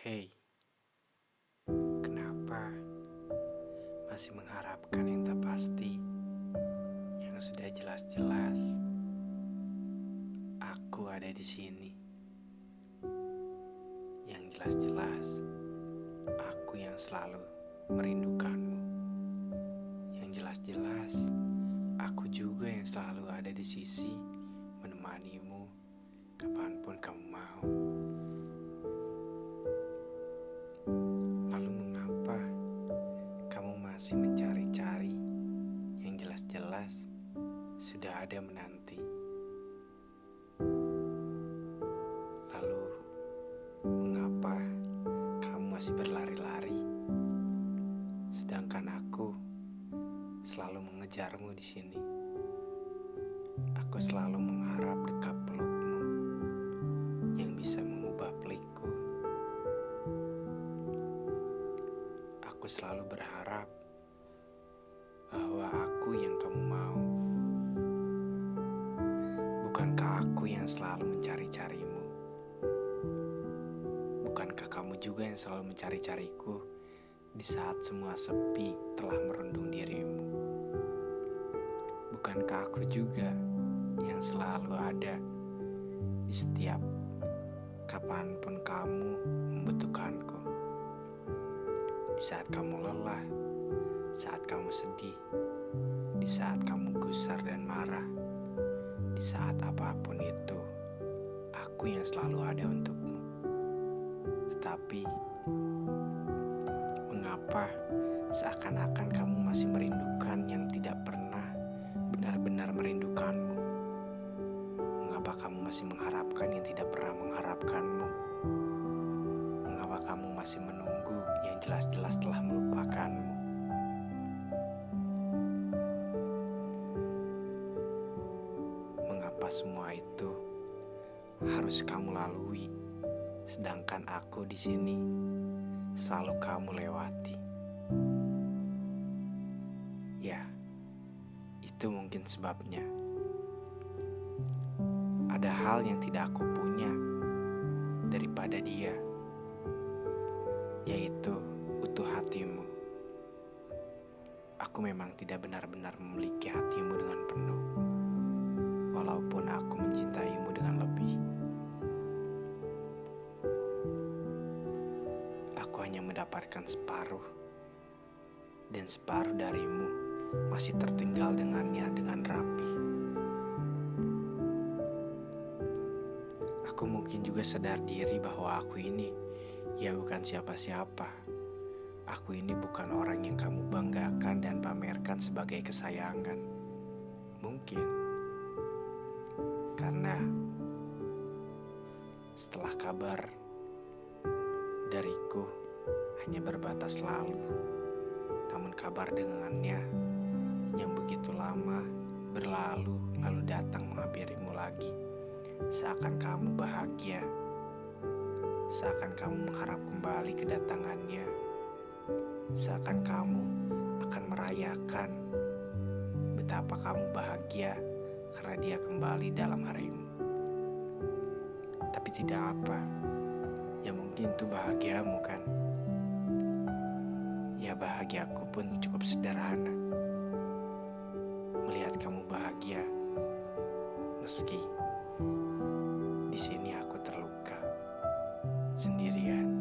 Hei, kenapa masih mengharapkan yang tak pasti, yang sudah jelas-jelas? Aku ada di sini, yang jelas-jelas aku yang selalu merindukanmu, yang jelas-jelas aku juga yang selalu ada di sisi menemanimu kapan pun kamu mau. Ada menanti? Lalu mengapa kamu masih berlari-lari sedangkan aku selalu mengejarmu di sini? Aku selalu mengharap dekat pelukmu yang bisa mengubah pelikku. Aku selalu berharap bahwa aku yang kamu yang selalu mencari-carimu? Bukankah kamu juga yang selalu mencari-cariku di saat semua sepi telah merundung dirimu? Bukankah aku juga yang selalu ada di setiap kapan pun kamu membutuhkanku? Di saat kamu lelah, saat kamu sedih, di saat kamu gusar dan marah, saat apa pun itu, aku yang selalu ada untukmu. Tetapi, mengapa seakan-akan kamu masih merindukan yang tidak pernah benar-benar merindukanmu? Mengapa kamu masih mengharapkan yang tidak pernah mengharapkanmu? Mengapa kamu masih menunggu yang jelas-jelas telah melupakanmu? Semua itu harus kamu lalui, sedangkan aku di sini selalu kamu lewati? Ya, itu mungkin sebabnya. Ada hal yang tidak aku punya daripada dia, yaitu utuh hatimu. Aku memang tidak benar-benar memiliki hatimu dengan penuh, walaupun aku mencintaimu dengan lebih. Aku hanya mendapatkan separuh, dan separuh darimu masih tertinggal dengannya dengan rapi. Aku mungkin juga sadar diri bahwa aku ini ya bukan siapa-siapa. Aku ini bukan orang yang kamu banggakan dan pamerkan sebagai kesayangan. Mungkin karena setelah kabar dariku hanya berbatas lalu, namun kabar dengannya yang begitu lama berlalu lalu datang menghampirimu lagi. Seakan kamu bahagia, seakan kamu mengharap kembali kedatangannya, seakan kamu akan merayakan betapa kamu bahagia karena dia kembali dalam harimu. Tapi tidak apa, ya mungkin itu bahagiamu kan? Ya bahagiaku pun cukup sederhana. Melihat kamu bahagia, meski di sini aku terluka sendirian.